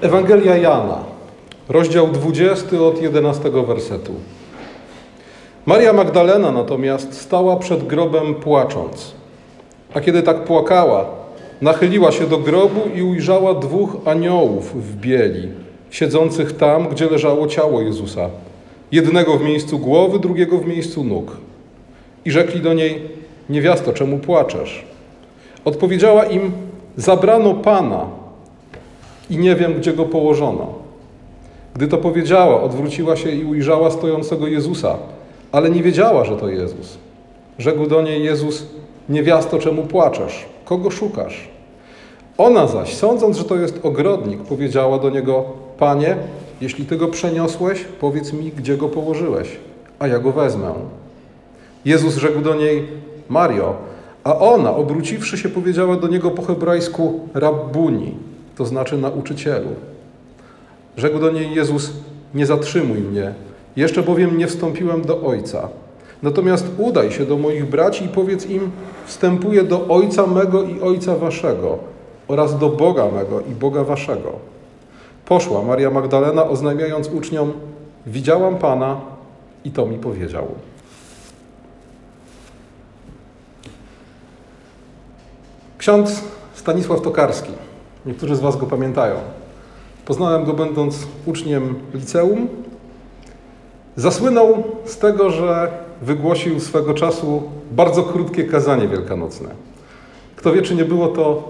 Ewangelia Jana, rozdział 20 od 11 wersetu. Maria Magdalena natomiast stała przed grobem płacząc. A kiedy tak płakała, nachyliła się do grobu i ujrzała dwóch aniołów w bieli, siedzących tam, gdzie leżało ciało Jezusa. Jednego w miejscu głowy, drugiego w miejscu nóg. I rzekli do niej: Niewiasto, czemu płaczesz? Odpowiedziała im: Zabrano Pana i nie wiem, gdzie go położono. Gdy to powiedziała, odwróciła się i ujrzała stojącego Jezusa, ale nie wiedziała, że to Jezus. Rzekł do niej Jezus: Niewiasto, czemu płaczesz? Kogo szukasz? Ona zaś, sądząc, że to jest ogrodnik, powiedziała do niego: Panie, jeśli ty go przeniosłeś, powiedz mi, gdzie go położyłeś, a ja go wezmę. Jezus rzekł do niej: Mario, a ona, obróciwszy się, powiedziała do niego po hebrajsku: Rabbuni, to znaczy nauczycielu. Rzekł do niej Jezus: Nie zatrzymuj mnie, jeszcze bowiem nie wstąpiłem do Ojca. Natomiast udaj się do moich braci i powiedz im: Wstępuję do Ojca mego i Ojca waszego oraz do Boga mego i Boga waszego. Poszła Maria Magdalena, oznajmiając uczniom: Widziałam Pana i to mi powiedział. Ksiądz Stanisław Tokarski. Niektórzy z Was go pamiętają. Poznałem go będąc uczniem liceum. Zasłynął z tego, że wygłosił swego czasu bardzo krótkie kazanie wielkanocne. Kto wie, czy nie było to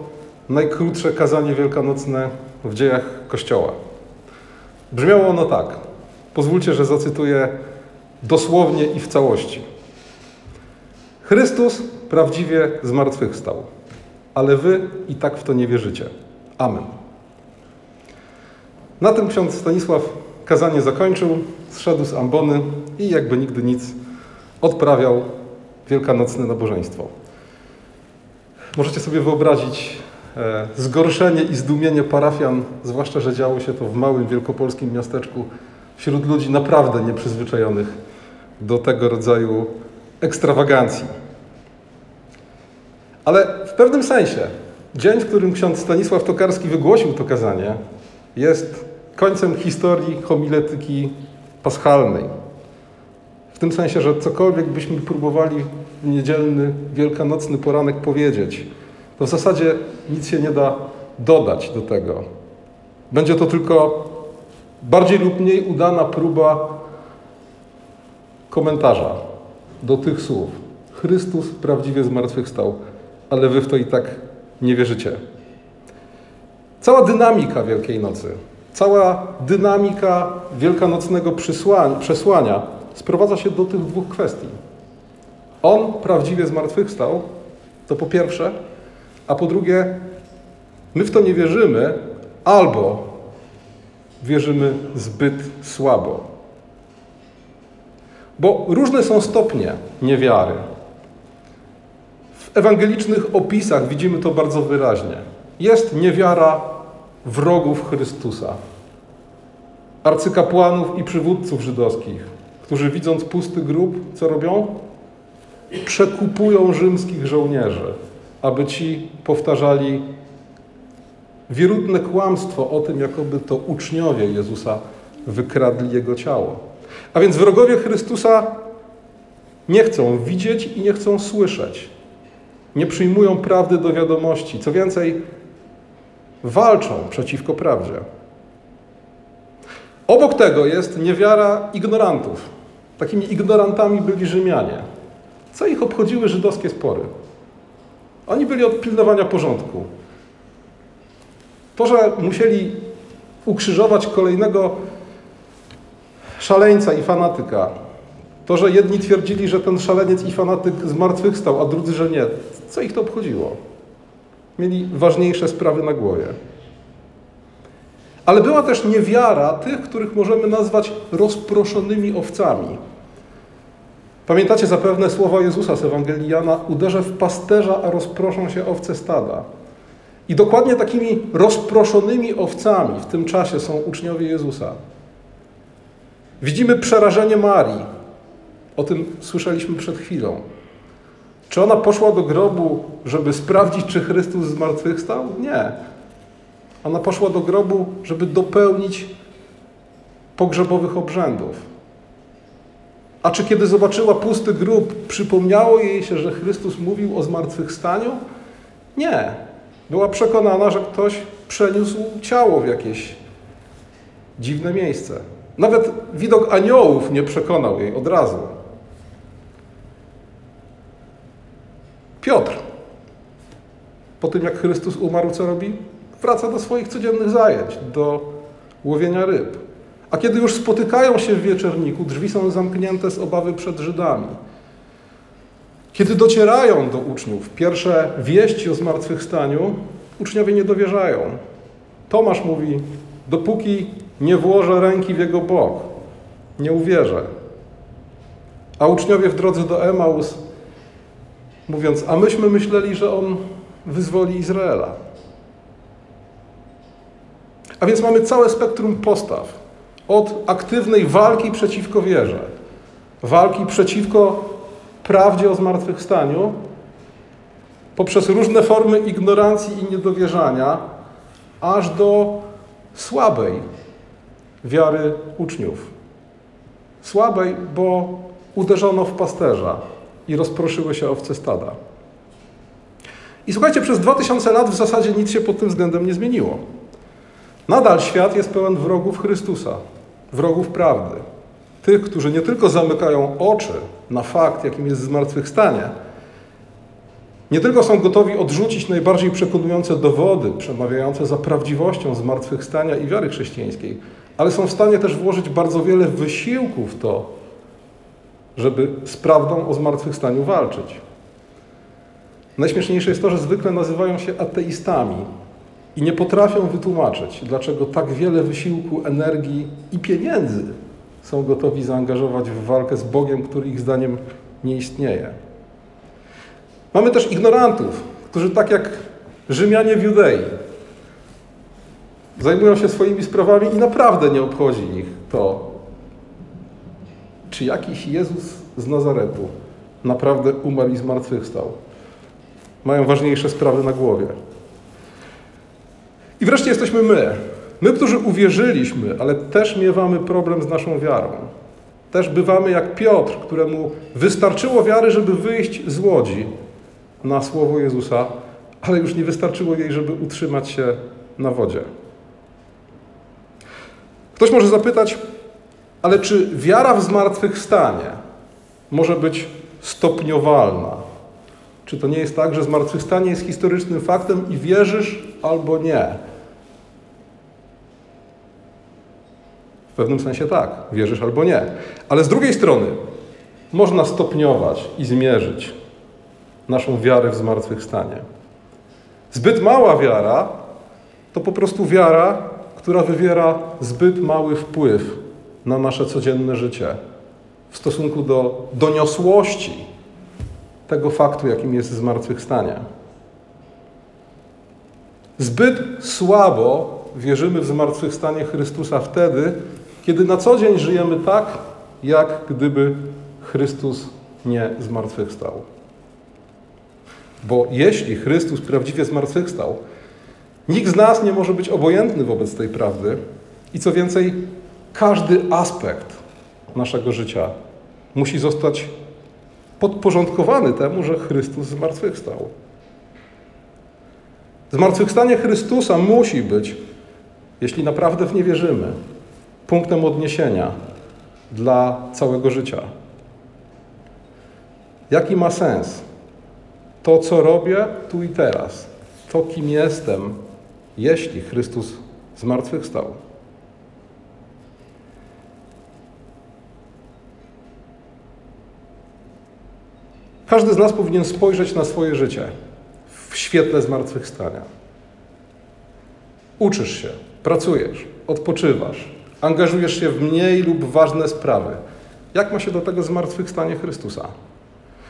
najkrótsze kazanie wielkanocne w dziejach Kościoła. Brzmiało ono tak. Pozwólcie, że zacytuję dosłownie i w całości. Chrystus prawdziwie zmartwychwstał, ale wy i tak w to nie wierzycie. Amen. Na tym ksiądz Stanisław kazanie zakończył, zszedł z ambony i jakby nigdy nic odprawiał wielkanocne nabożeństwo. Możecie sobie wyobrazić e, zgorszenie i zdumienie parafian, zwłaszcza, że działo się to w małym wielkopolskim miasteczku wśród ludzi naprawdę nieprzyzwyczajonych do tego rodzaju ekstrawagancji. Ale w pewnym sensie dzień, w którym ksiądz Stanisław Tokarski wygłosił to kazanie, jest końcem historii homiletyki paschalnej. W tym sensie, że cokolwiek byśmy próbowali w niedzielny, wielkanocny poranek powiedzieć, to w zasadzie nic się nie da dodać do tego. Będzie to tylko bardziej lub mniej udana próba komentarza do tych słów. Chrystus prawdziwie zmartwychwstał, ale wy w to i tak nie wierzycie. Cała dynamika Wielkiej Nocy, cała dynamika wielkanocnego przesłania sprowadza się do tych dwóch kwestii. On prawdziwie zmartwychwstał, to po pierwsze, a po drugie, my w to nie wierzymy, albo wierzymy zbyt słabo. Bo różne są stopnie niewiary. Ewangelicznych opisach widzimy to bardzo wyraźnie. Jest niewiara wrogów Chrystusa, arcykapłanów i przywódców żydowskich, którzy widząc pusty grób, co robią? Przekupują rzymskich żołnierzy, aby ci powtarzali wierutne kłamstwo o tym, jakoby to uczniowie Jezusa wykradli Jego ciało. A więc wrogowie Chrystusa nie chcą widzieć i nie chcą słyszeć. Nie przyjmują prawdy do wiadomości. Co więcej, walczą przeciwko prawdzie. Obok tego jest niewiara ignorantów. Takimi ignorantami byli Rzymianie. Co ich obchodziły żydowskie spory? Oni byli od pilnowania porządku. To, że musieli ukrzyżować kolejnego szaleńca i fanatyka, to, że jedni twierdzili, że ten szaleniec i fanatyk zmartwychwstał, a drudzy, że nie, co ich to obchodziło? Mieli ważniejsze sprawy na głowie. Ale była też niewiara tych, których możemy nazwać rozproszonymi owcami. Pamiętacie zapewne słowa Jezusa z Ewangelii Jana: Uderzę w pasterza, a rozproszą się owce stada. I dokładnie takimi rozproszonymi owcami w tym czasie są uczniowie Jezusa. Widzimy przerażenie Marii. O tym słyszeliśmy przed chwilą. Czy ona poszła do grobu, żeby sprawdzić, czy Chrystus zmartwychwstał? Nie. Ona poszła do grobu, żeby dopełnić pogrzebowych obrzędów. A czy kiedy zobaczyła pusty grób, przypomniało jej się, że Chrystus mówił o zmartwychwstaniu? Nie. Była przekonana, że ktoś przeniósł ciało w jakieś dziwne miejsce. Nawet widok aniołów nie przekonał jej od razu. Piotr, po tym jak Chrystus umarł, co robi? Wraca do swoich codziennych zajęć, do łowienia ryb. A kiedy już spotykają się w wieczerniku, drzwi są zamknięte z obawy przed Żydami. Kiedy docierają do uczniów pierwsze wieści o zmartwychwstaniu, uczniowie nie dowierzają. Tomasz mówi: Dopóki nie włożę ręki w jego bok, nie uwierzę. A uczniowie w drodze do Emaus mówiąc: A myśmy myśleli, że on wyzwoli Izraela. A więc mamy całe spektrum postaw od aktywnej walki przeciwko wierze, walki przeciwko prawdzie o zmartwychwstaniu, poprzez różne formy ignorancji i niedowierzania, aż do słabej wiary uczniów. Słabej, bo uderzono w pasterza i rozproszyły się owce stada. I słuchajcie, przez 2000 lat w zasadzie nic się pod tym względem nie zmieniło. Nadal świat jest pełen wrogów Chrystusa, wrogów prawdy. Tych, którzy nie tylko zamykają oczy na fakt, jakim jest zmartwychwstanie, nie tylko są gotowi odrzucić najbardziej przekonujące dowody przemawiające za prawdziwością zmartwychwstania i wiary chrześcijańskiej, ale są w stanie też włożyć bardzo wiele wysiłku w to, żeby z prawdą o zmartwychwstaniu walczyć. Najśmieszniejsze jest to, że zwykle nazywają się ateistami, i nie potrafią wytłumaczyć, dlaczego tak wiele wysiłku, energii i pieniędzy są gotowi zaangażować w walkę z Bogiem, który ich zdaniem nie istnieje. Mamy też ignorantów, którzy tak jak Rzymianie w Judei zajmują się swoimi sprawami i naprawdę nie obchodzi ich to, czy jakiś Jezus z Nazaretu naprawdę umarł i zmartwychwstał. Mają ważniejsze sprawy na głowie. I wreszcie jesteśmy my. My, którzy uwierzyliśmy, ale też miewamy problem z naszą wiarą. Też bywamy jak Piotr, któremu wystarczyło wiary, żeby wyjść z łodzi na słowo Jezusa, ale już nie wystarczyło jej, żeby utrzymać się na wodzie. Ktoś może zapytać, ale czy wiara w zmartwychwstanie może być stopniowalna? Czy to nie jest tak, że zmartwychwstanie jest historycznym faktem i wierzysz albo nie? W pewnym sensie tak, wierzysz albo nie. Ale z drugiej strony można stopniować i zmierzyć naszą wiarę w zmartwychwstanie. Zbyt mała wiara to po prostu wiara, która wywiera zbyt mały wpływ na nasze codzienne życie w stosunku do doniosłości tego faktu, jakim jest zmartwychwstanie. Zbyt słabo wierzymy w zmartwychwstanie Chrystusa wtedy, kiedy na co dzień żyjemy tak, jak gdyby Chrystus nie zmartwychwstał. Bo jeśli Chrystus prawdziwie zmartwychwstał, nikt z nas nie może być obojętny wobec tej prawdy i co więcej, każdy aspekt naszego życia musi zostać podporządkowany temu, że Chrystus zmartwychwstał. Zmartwychwstanie Chrystusa musi być, jeśli naprawdę w nie wierzymy, punktem odniesienia dla całego życia. Jaki ma sens to, co robię tu i teraz, to, kim jestem, jeśli Chrystus zmartwychwstał? Każdy z nas powinien spojrzeć na swoje życie w świetle zmartwychwstania. Uczysz się, pracujesz, odpoczywasz, angażujesz się w mniej lub ważne sprawy. Jak ma się do tego zmartwychwstanie Chrystusa?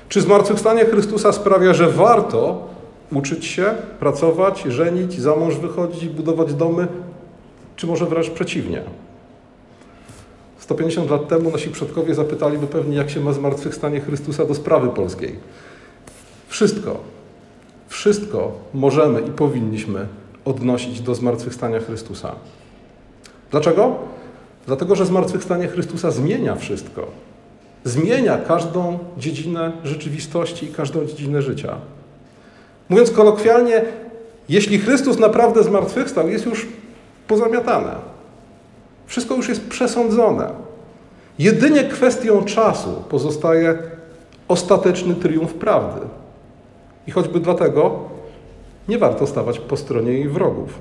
Czy zmartwychwstanie Chrystusa sprawia, że warto uczyć się, pracować, żenić, za mąż wychodzić, budować domy, czy może wręcz przeciwnie? 150 lat temu nasi przodkowie zapytaliby pewnie, jak się ma zmartwychwstanie Chrystusa do sprawy polskiej. Wszystko, wszystko możemy i powinniśmy odnosić do zmartwychwstania Chrystusa. Dlaczego? Dlatego, że zmartwychwstanie Chrystusa zmienia wszystko. Zmienia każdą dziedzinę rzeczywistości i każdą dziedzinę życia. Mówiąc kolokwialnie, jeśli Chrystus naprawdę zmartwychwstał, jest już pozamiatane. Wszystko już jest przesądzone. Jedynie kwestią czasu pozostaje ostateczny triumf prawdy. I choćby dlatego nie warto stawać po stronie jej wrogów.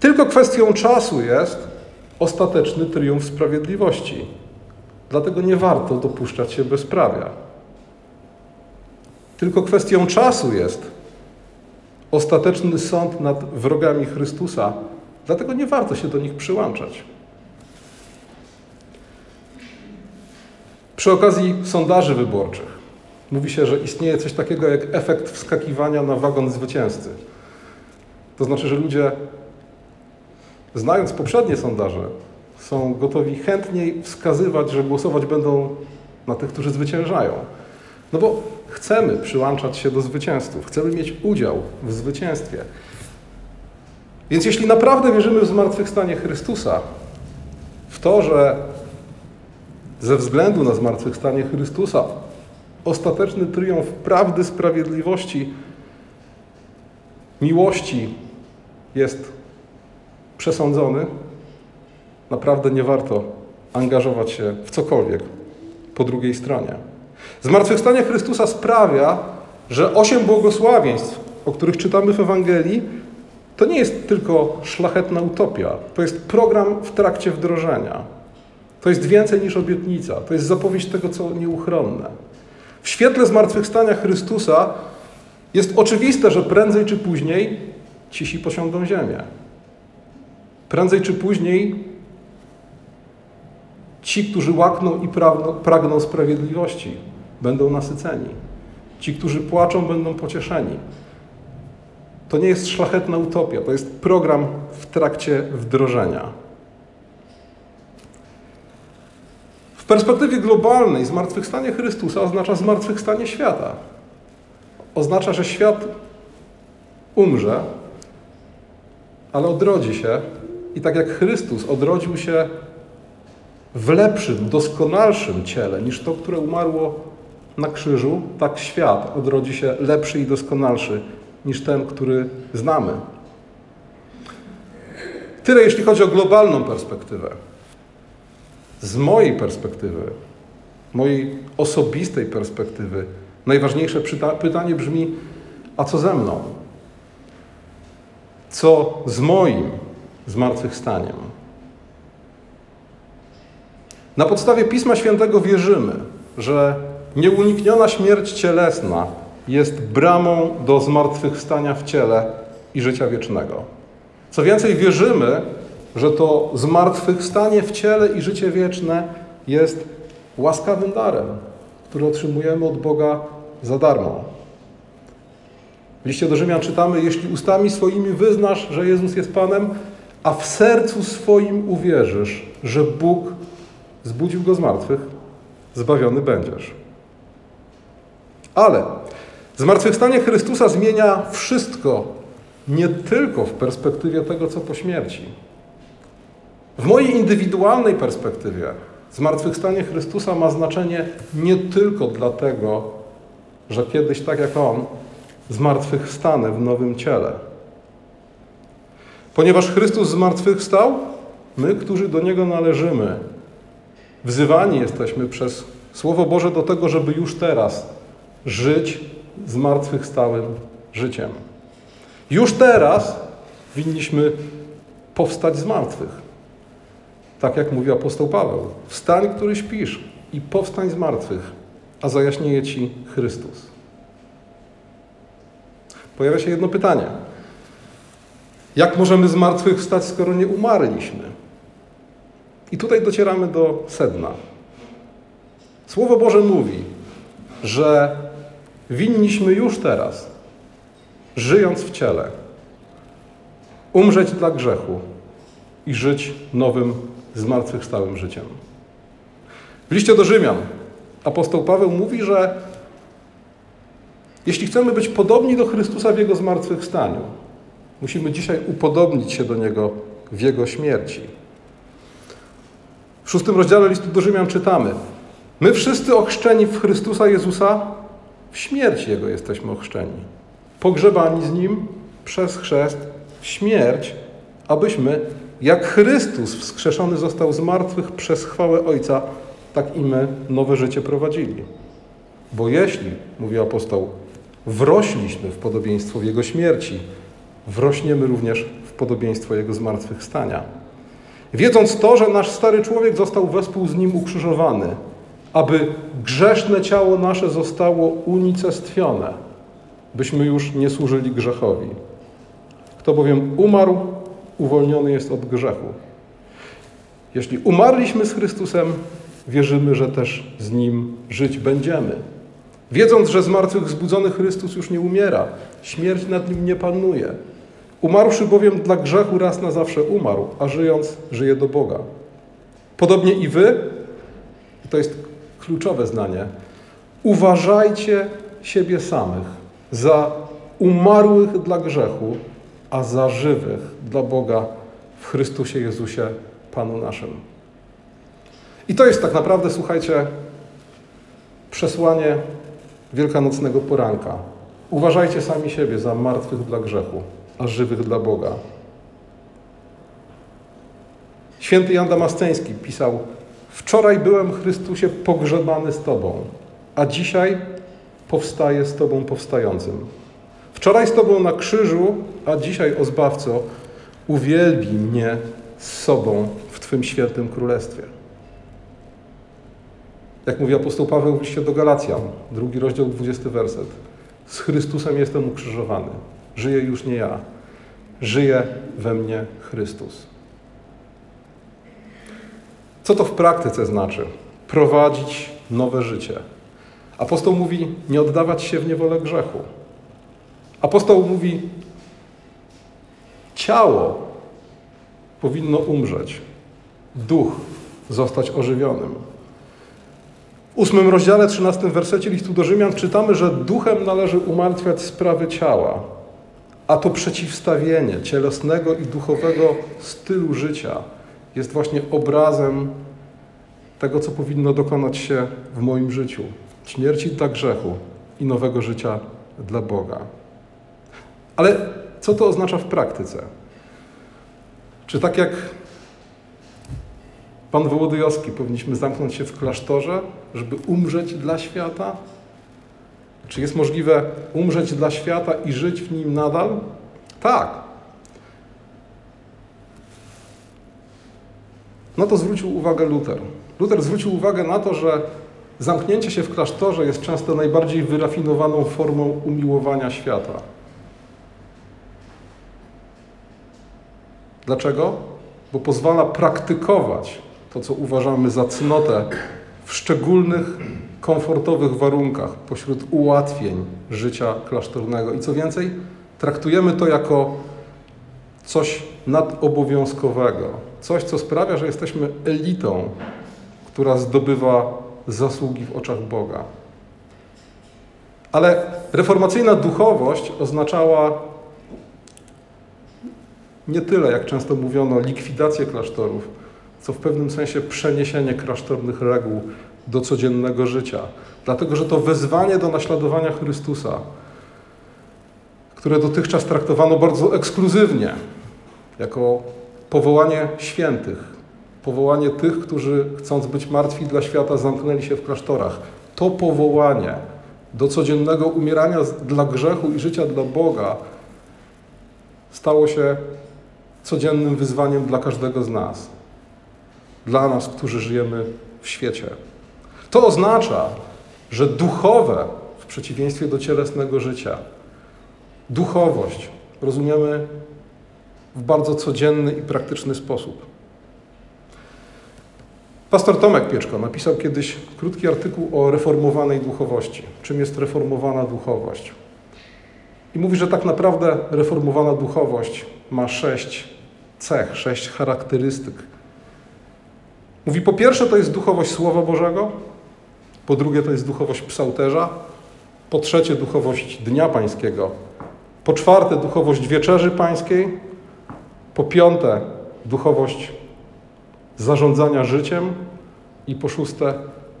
Tylko kwestią czasu jest ostateczny triumf sprawiedliwości. Dlatego nie warto dopuszczać się bezprawia. Tylko kwestią czasu jest ostateczny sąd nad wrogami Chrystusa. Dlatego nie warto się do nich przyłączać. Przy okazji sondaży wyborczych mówi się, że istnieje coś takiego jak efekt wskakiwania na wagon zwycięzcy. To znaczy, że ludzie, znając poprzednie sondaże, są gotowi chętniej wskazywać, że głosować będą na tych, którzy zwyciężają. No bo chcemy przyłączać się do zwycięzców, chcemy mieć udział w zwycięstwie. Więc jeśli naprawdę wierzymy w zmartwychwstanie Chrystusa, w to, że ze względu na zmartwychwstanie Chrystusa ostateczny triumf prawdy, sprawiedliwości, miłości jest przesądzony, naprawdę nie warto angażować się w cokolwiek po drugiej stronie. Zmartwychwstanie Chrystusa sprawia, że osiem błogosławieństw, o których czytamy w Ewangelii, to nie jest tylko szlachetna utopia, to jest program w trakcie wdrożenia. To jest więcej niż obietnica, to jest zapowiedź tego, co nieuchronne. W świetle zmartwychwstania Chrystusa jest oczywiste, że prędzej czy później cisi posiądą ziemię. Prędzej czy później ci, którzy łakną i pragną sprawiedliwości, będą nasyceni. Ci, którzy płaczą, będą pocieszeni. To nie jest szlachetna utopia, to jest program w trakcie wdrożenia. W perspektywie globalnej zmartwychwstanie Chrystusa oznacza zmartwychwstanie świata. Oznacza, że świat umrze, ale odrodzi się i tak jak Chrystus odrodził się w lepszym, doskonalszym ciele niż to, które umarło na krzyżu, tak świat odrodzi się lepszy i doskonalszy niż ten, który znamy. Tyle jeśli chodzi o globalną perspektywę. Z mojej perspektywy, mojej osobistej perspektywy, najważniejsze pytanie brzmi: a co ze mną? Co z moim zmartwychwstaniem? Na podstawie Pisma Świętego wierzymy, że nieunikniona śmierć cielesna jest bramą do zmartwychwstania w ciele i życia wiecznego. Co więcej, wierzymy, że to zmartwychwstanie w ciele i życie wieczne jest łaskawym darem, który otrzymujemy od Boga za darmo. W liście do Rzymian czytamy: Jeśli ustami swoimi wyznasz, że Jezus jest Panem, a w sercu swoim uwierzysz, że Bóg zbudził go z martwych, zbawiony będziesz. Ale zmartwychwstanie Chrystusa zmienia wszystko, nie tylko w perspektywie tego, co po śmierci. W mojej indywidualnej perspektywie zmartwychwstanie Chrystusa ma znaczenie nie tylko dlatego, że kiedyś, tak jak On, zmartwychwstanę w nowym ciele. Ponieważ Chrystus zmartwychwstał, my, którzy do Niego należymy, Wzywani jesteśmy przez Słowo Boże do tego, żeby już teraz żyć zmartwychwstałym życiem. Już teraz winniśmy powstać z martwych. Tak jak mówi apostoł Paweł. Wstań, który śpisz i powstań z martwych, a zajaśnieje Ci Chrystus. Pojawia się jedno pytanie. Jak możemy z martwych wstać, skoro nie umarliśmy? I tutaj docieramy do sedna. Słowo Boże mówi, że winniśmy już teraz, żyjąc w ciele, umrzeć dla grzechu i żyć nowym, zmartwychwstałym życiem. W liście do Rzymian apostoł Paweł mówi, że jeśli chcemy być podobni do Chrystusa w Jego zmartwychwstaniu, Musimy dzisiaj upodobnić się do Niego w Jego śmierci. W szóstym rozdziale listu do Rzymian czytamy: My wszyscy ochrzczeni w Chrystusa Jezusa, w śmierć Jego jesteśmy ochrzczeni. Pogrzebani z Nim przez chrzest w śmierć, abyśmy, jak Chrystus wskrzeszony został z martwych przez chwałę Ojca, tak i my nowe życie prowadzili. Bo jeśli, mówi apostoł, wrośliśmy w podobieństwo Jego śmierci, wrośniemy również w podobieństwo Jego zmartwychwstania. Wiedząc to, że nasz stary człowiek został wespół z Nim ukrzyżowany, aby grzeszne ciało nasze zostało unicestwione, byśmy już nie służyli grzechowi. Kto bowiem umarł, uwolniony jest od grzechu. Jeśli umarliśmy z Chrystusem, wierzymy, że też z Nim żyć będziemy. Wiedząc, że z martwych zbudzony Chrystus już nie umiera, śmierć nad Nim nie panuje. Umarłszy bowiem dla grzechu raz na zawsze umarł, a żyjąc żyje do Boga. Podobnie i wy, to jest kluczowe zdanie, uważajcie siebie samych za umarłych dla grzechu, a za żywych dla Boga w Chrystusie Jezusie, Panu naszym. I to jest tak naprawdę, słuchajcie, przesłanie wielkanocnego poranka. Uważajcie sami siebie za martwych dla grzechu, a żywych dla Boga. Święty Jan Damasceński pisał: Wczoraj byłem Chrystusie pogrzebany z Tobą, a dzisiaj powstaję z Tobą powstającym. Wczoraj z Tobą na krzyżu, a dzisiaj, o Zbawco, uwielbi mnie z sobą w Twym świętym królestwie. Jak mówi apostoł Paweł w liście do Galacjan, drugi rozdział, dwudziesty werset. Z Chrystusem jestem ukrzyżowany. Żyję już nie ja. Żyje we mnie Chrystus. Co to w praktyce znaczy? Prowadzić nowe życie. Apostoł mówi, nie oddawać się w niewolę grzechu. Apostoł mówi, ciało powinno umrzeć, duch zostać ożywionym. W ósmym rozdziale, trzynastym wersecie listu do Rzymian czytamy, że duchem należy umartwiać sprawy ciała, a to przeciwstawienie cielesnego i duchowego stylu życia jest właśnie obrazem tego, co powinno dokonać się w moim życiu. Śmierci dla grzechu i nowego życia dla Boga. Ale co to oznacza w praktyce? Czy tak jak pan Wołodyjowski powinniśmy zamknąć się w klasztorze, żeby umrzeć dla świata? Czy jest możliwe umrzeć dla świata i żyć w nim nadal? Tak. No to zwrócił uwagę Luther. Luther zwrócił uwagę na to, że zamknięcie się w klasztorze jest często najbardziej wyrafinowaną formą umiłowania świata. Dlaczego? Bo pozwala praktykować to, co uważamy za cnotę w szczególnych, komfortowych warunkach, pośród ułatwień życia klasztornego. I co więcej, traktujemy to jako coś nadobowiązkowego, coś, co sprawia, że jesteśmy elitą, która zdobywa zasługi w oczach Boga. Ale reformacyjna duchowość oznaczała nie tyle, jak często mówiono, likwidację klasztorów, co w pewnym sensie przeniesienie klasztornych reguł do codziennego życia. Dlatego, że to wezwanie do naśladowania Chrystusa, które dotychczas traktowano bardzo ekskluzywnie, jako powołanie świętych, powołanie tych, którzy chcąc być martwi dla świata, zamknęli się w klasztorach. To powołanie do codziennego umierania dla grzechu i życia dla Boga stało się codziennym wyzwaniem dla każdego z nas. Dla nas, którzy żyjemy w świecie. To oznacza, że duchowe, w przeciwieństwie do cielesnego życia, duchowość rozumiemy w bardzo codzienny i praktyczny sposób. Pastor Tomek Pieczko napisał kiedyś krótki artykuł o reformowanej duchowości. Czym jest reformowana duchowość? I mówi, że tak naprawdę reformowana duchowość ma sześć cech, sześć charakterystyk. Mówi, po pierwsze, to jest duchowość Słowa Bożego, po drugie, to jest duchowość psałterza, po trzecie, duchowość Dnia Pańskiego, Po czwarte, duchowość wieczerzy pańskiej. Po piąte, duchowość zarządzania życiem. I po szóste,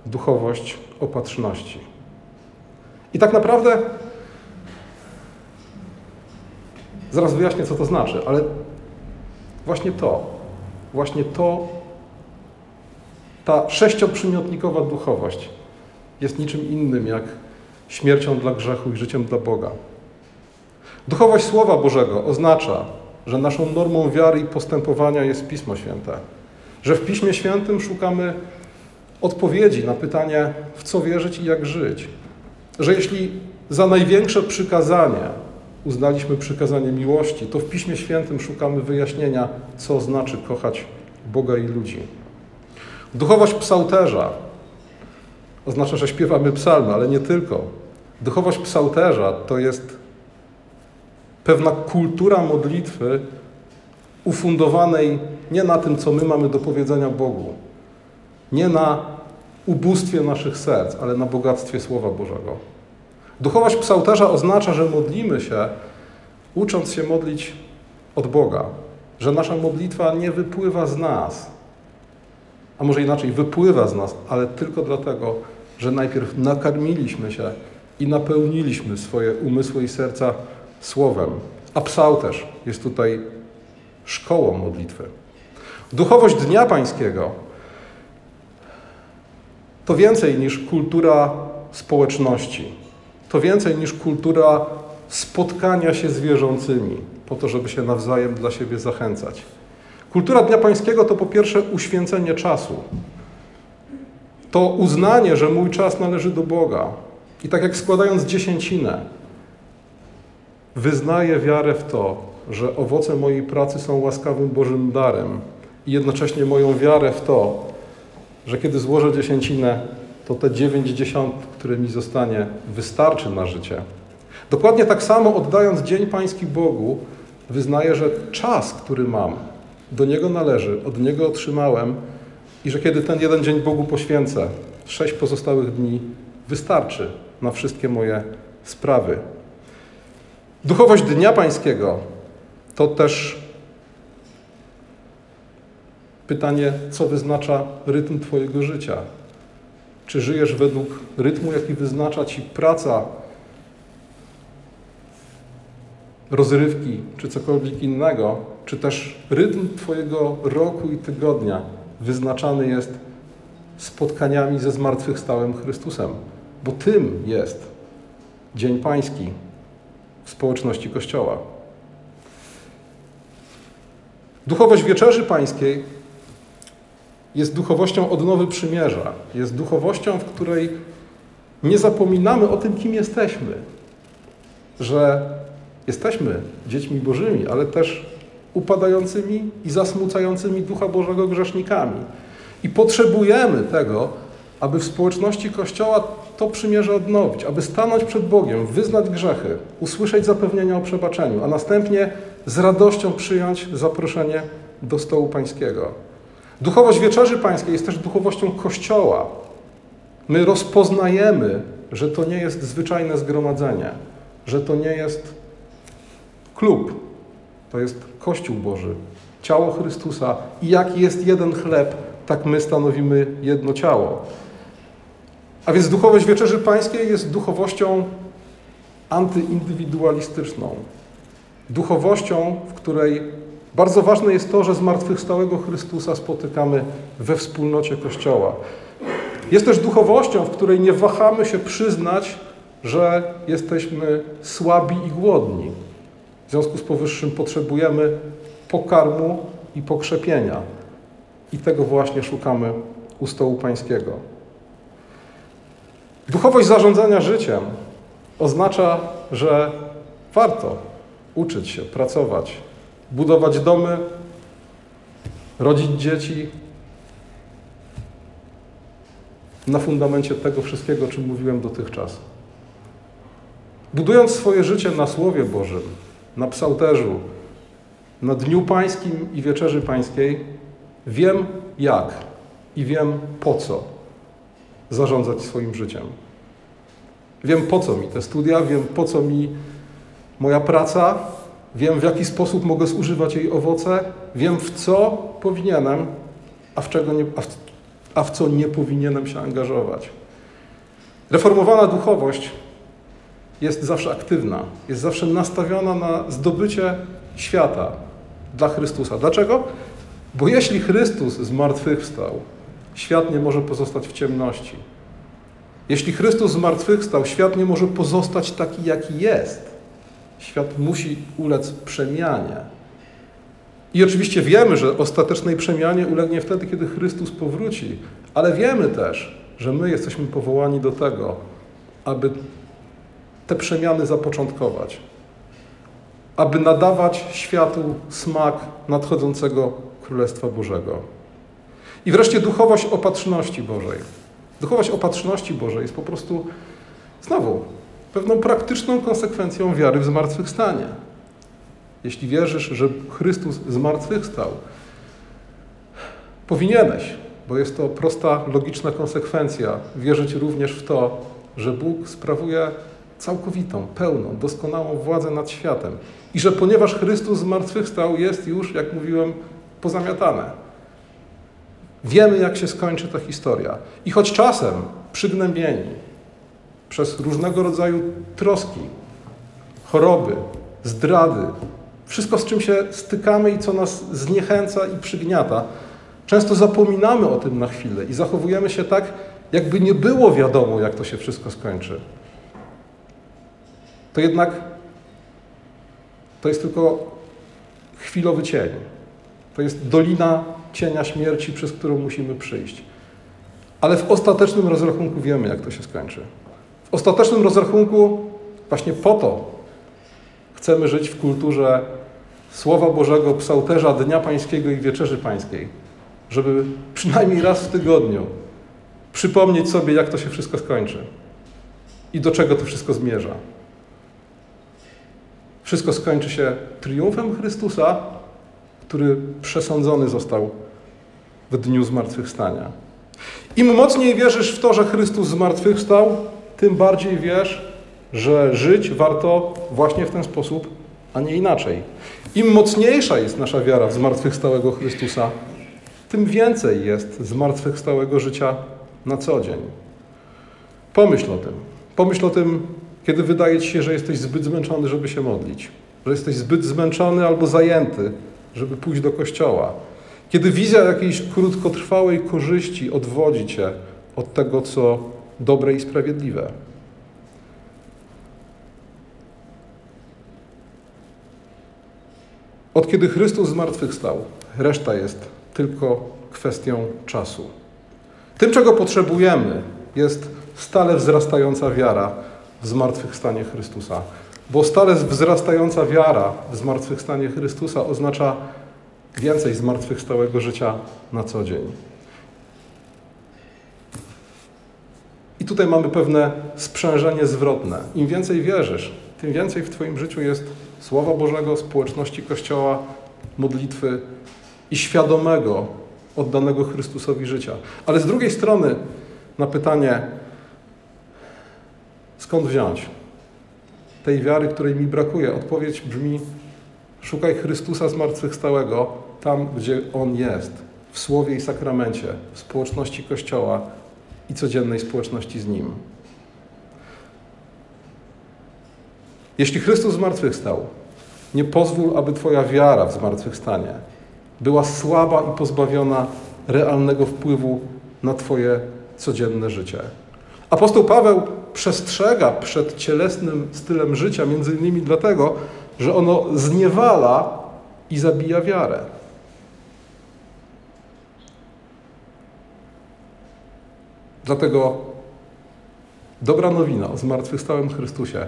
duchowość opatrzności. I tak naprawdę, zaraz wyjaśnię, co to znaczy, ale właśnie to, właśnie to, ta sześcioprzymiotnikowa duchowość jest niczym innym jak śmiercią dla grzechu i życiem dla Boga. Duchowość Słowa Bożego oznacza, że naszą normą wiary i postępowania jest Pismo Święte. Że w Piśmie Świętym szukamy odpowiedzi na pytanie, w co wierzyć i jak żyć. Że jeśli za największe przykazanie uznaliśmy przykazanie miłości, to w Piśmie Świętym szukamy wyjaśnienia, co znaczy kochać Boga i ludzi. Duchowość psałterza oznacza, że śpiewamy psalmy, ale nie tylko. Duchowość psałterza to jest pewna kultura modlitwy ufundowanej nie na tym, co my mamy do powiedzenia Bogu, nie na ubóstwie naszych serc, ale na bogactwie Słowa Bożego. Duchowość psałterza oznacza, że modlimy się, ucząc się modlić od Boga, że nasza modlitwa nie wypływa z nas, a może inaczej, wypływa z nas, ale tylko dlatego, że najpierw nakarmiliśmy się i napełniliśmy swoje umysły i serca Słowem. A psałterz jest tutaj szkołą modlitwy. Duchowość Dnia Pańskiego to więcej niż kultura społeczności. To więcej niż kultura spotkania się z wierzącymi, po to, żeby się nawzajem dla siebie zachęcać. Kultura Dnia Pańskiego to po pierwsze uświęcenie czasu. To uznanie, że mój czas należy do Boga. I tak jak składając dziesięcinę, wyznaję wiarę w to, że owoce mojej pracy są łaskawym Bożym darem i jednocześnie moją wiarę w to, że kiedy złożę dziesięcinę, to te dziewięć dziesiąt, które mi zostanie, wystarczy na życie. Dokładnie tak samo oddając Dzień Pański Bogu, wyznaję, że czas, który mam, do Niego należy, od Niego otrzymałem i że kiedy ten jeden dzień Bogu poświęcę, sześć pozostałych dni wystarczy na wszystkie moje sprawy. Duchowość Dnia Pańskiego to też pytanie, co wyznacza rytm Twojego życia. Czy żyjesz według rytmu, jaki wyznacza Ci praca, rozrywki czy cokolwiek innego, czy też rytm Twojego roku i tygodnia wyznaczany jest spotkaniami ze zmartwychwstałym Chrystusem, bo tym jest Dzień Pański społeczności Kościoła. Duchowość Wieczerzy Pańskiej jest duchowością odnowy przymierza. Jest duchowością, w której nie zapominamy o tym, kim jesteśmy. Że jesteśmy dziećmi Bożymi, ale też upadającymi i zasmucającymi Ducha Bożego grzesznikami. I potrzebujemy tego, aby w społeczności Kościoła to przymierze odnowić, aby stanąć przed Bogiem, wyznać grzechy, usłyszeć zapewnienia o przebaczeniu, a następnie z radością przyjąć zaproszenie do stołu pańskiego. Duchowość Wieczerzy Pańskiej jest też duchowością Kościoła. My rozpoznajemy, że to nie jest zwyczajne zgromadzenie, że to nie jest klub, to jest Kościół Boży, ciało Chrystusa i jak jest jeden chleb, tak my stanowimy jedno ciało. A więc duchowość Wieczerzy Pańskiej jest duchowością antyindywidualistyczną. Duchowością, w której bardzo ważne jest to, że zmartwychwstałego Chrystusa spotykamy we wspólnocie Kościoła. Jest też duchowością, w której nie wahamy się przyznać, że jesteśmy słabi i głodni. W związku z powyższym potrzebujemy pokarmu i pokrzepienia. I tego właśnie szukamy u stołu Pańskiego. Duchowość zarządzania życiem oznacza, że warto uczyć się, pracować, budować domy, rodzić dzieci na fundamencie tego wszystkiego, o czym mówiłem dotychczas. Budując swoje życie na Słowie Bożym, na psałterzu, na Dniu Pańskim i Wieczerzy Pańskiej, wiem jak i wiem po co zarządzać swoim życiem. Wiem po co mi te studia, wiem po co mi Moja praca, wiem w jaki sposób mogę zużywać jej owoce, wiem w co powinienem, a w, czego nie, a w, a w co nie powinienem się angażować. Reformowana duchowość jest zawsze aktywna, jest zawsze nastawiona na zdobycie świata dla Chrystusa. Dlaczego? Bo jeśli Chrystus zmartwychwstał, świat nie może pozostać w ciemności. Jeśli Chrystus zmartwychwstał, świat nie może pozostać taki, jaki jest. Świat musi ulec przemianie. I oczywiście wiemy, że ostatecznej przemianie ulegnie wtedy, kiedy Chrystus powróci, ale wiemy też, że my jesteśmy powołani do tego, aby te przemiany zapoczątkować, aby nadawać światu smak nadchodzącego Królestwa Bożego. I wreszcie duchowość opatrzności Bożej. Duchowość opatrzności Bożej jest po prostu znowu pewną praktyczną konsekwencją wiary w zmartwychwstanie. Jeśli wierzysz, że Chrystus zmartwychwstał, powinieneś, bo jest to prosta, logiczna konsekwencja, wierzyć również w to, że Bóg sprawuje całkowitą, pełną, doskonałą władzę nad światem i że ponieważ Chrystus zmartwychwstał, jest już, jak mówiłem, pozamiatane. Wiemy, jak się skończy ta historia. I choć czasem przygnębieni przez różnego rodzaju troski, choroby, zdrady, wszystko, z czym się stykamy i co nas zniechęca i przygniata, często zapominamy o tym na chwilę i zachowujemy się tak, jakby nie było wiadomo, jak to się wszystko skończy. To jednak to jest tylko chwilowy cień. To jest dolina cienia śmierci, przez którą musimy przyjść. Ale w ostatecznym rozrachunku wiemy, jak to się skończy. W ostatecznym rozrachunku właśnie po to chcemy żyć w kulturze Słowa Bożego, psałterza Dnia Pańskiego i Wieczerzy Pańskiej, żeby przynajmniej raz w tygodniu przypomnieć sobie, jak to się wszystko skończy i do czego to wszystko zmierza. Wszystko skończy się triumfem Chrystusa, który przesądzony został w dniu zmartwychwstania. Im mocniej wierzysz w to, że Chrystus zmartwychwstał, tym bardziej wiesz, że żyć warto właśnie w ten sposób, a nie inaczej. Im mocniejsza jest nasza wiara w zmartwychwstałego Chrystusa, tym więcej jest zmartwychwstałego życia na co dzień. Pomyśl o tym. Pomyśl o tym, kiedy wydaje ci się, że jesteś zbyt zmęczony, żeby się modlić, że jesteś zbyt zmęczony albo zajęty, żeby pójść do kościoła. Kiedy wizja jakiejś krótkotrwałej korzyści odwodzi cię od tego, co dobre i sprawiedliwe. Od kiedy Chrystus zmartwychwstał, reszta jest tylko kwestią czasu. Tym, czego potrzebujemy, jest stale wzrastająca wiara w zmartwychwstanie Chrystusa. Bo stale wzrastająca wiara w zmartwychwstanie Chrystusa oznacza więcej zmartwychwstałego życia na co dzień. I tutaj mamy pewne sprzężenie zwrotne. Im więcej wierzysz, tym więcej w Twoim życiu jest Słowa Bożego, społeczności Kościoła, modlitwy i świadomego, oddanego Chrystusowi życia. Ale z drugiej strony, na pytanie, skąd wziąć tej wiary, której mi brakuje, odpowiedź brzmi: szukaj Chrystusa zmartwychwstałego tam, gdzie On jest, w Słowie i Sakramencie, w społeczności Kościoła i codziennej społeczności z Nim. Jeśli Chrystus zmartwychwstał, nie pozwól, aby Twoja wiara w zmartwychwstanie była słaba i pozbawiona realnego wpływu na Twoje codzienne życie. Apostoł Paweł przestrzega przed cielesnym stylem życia, między innymi dlatego, że ono zniewala i zabija wiarę. Dlatego dobra nowina o zmartwychwstałym Chrystusie,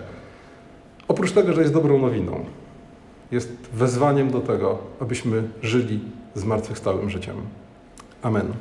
oprócz tego, że jest dobrą nowiną, jest wezwaniem do tego, abyśmy żyli zmartwychwstałym życiem. Amen.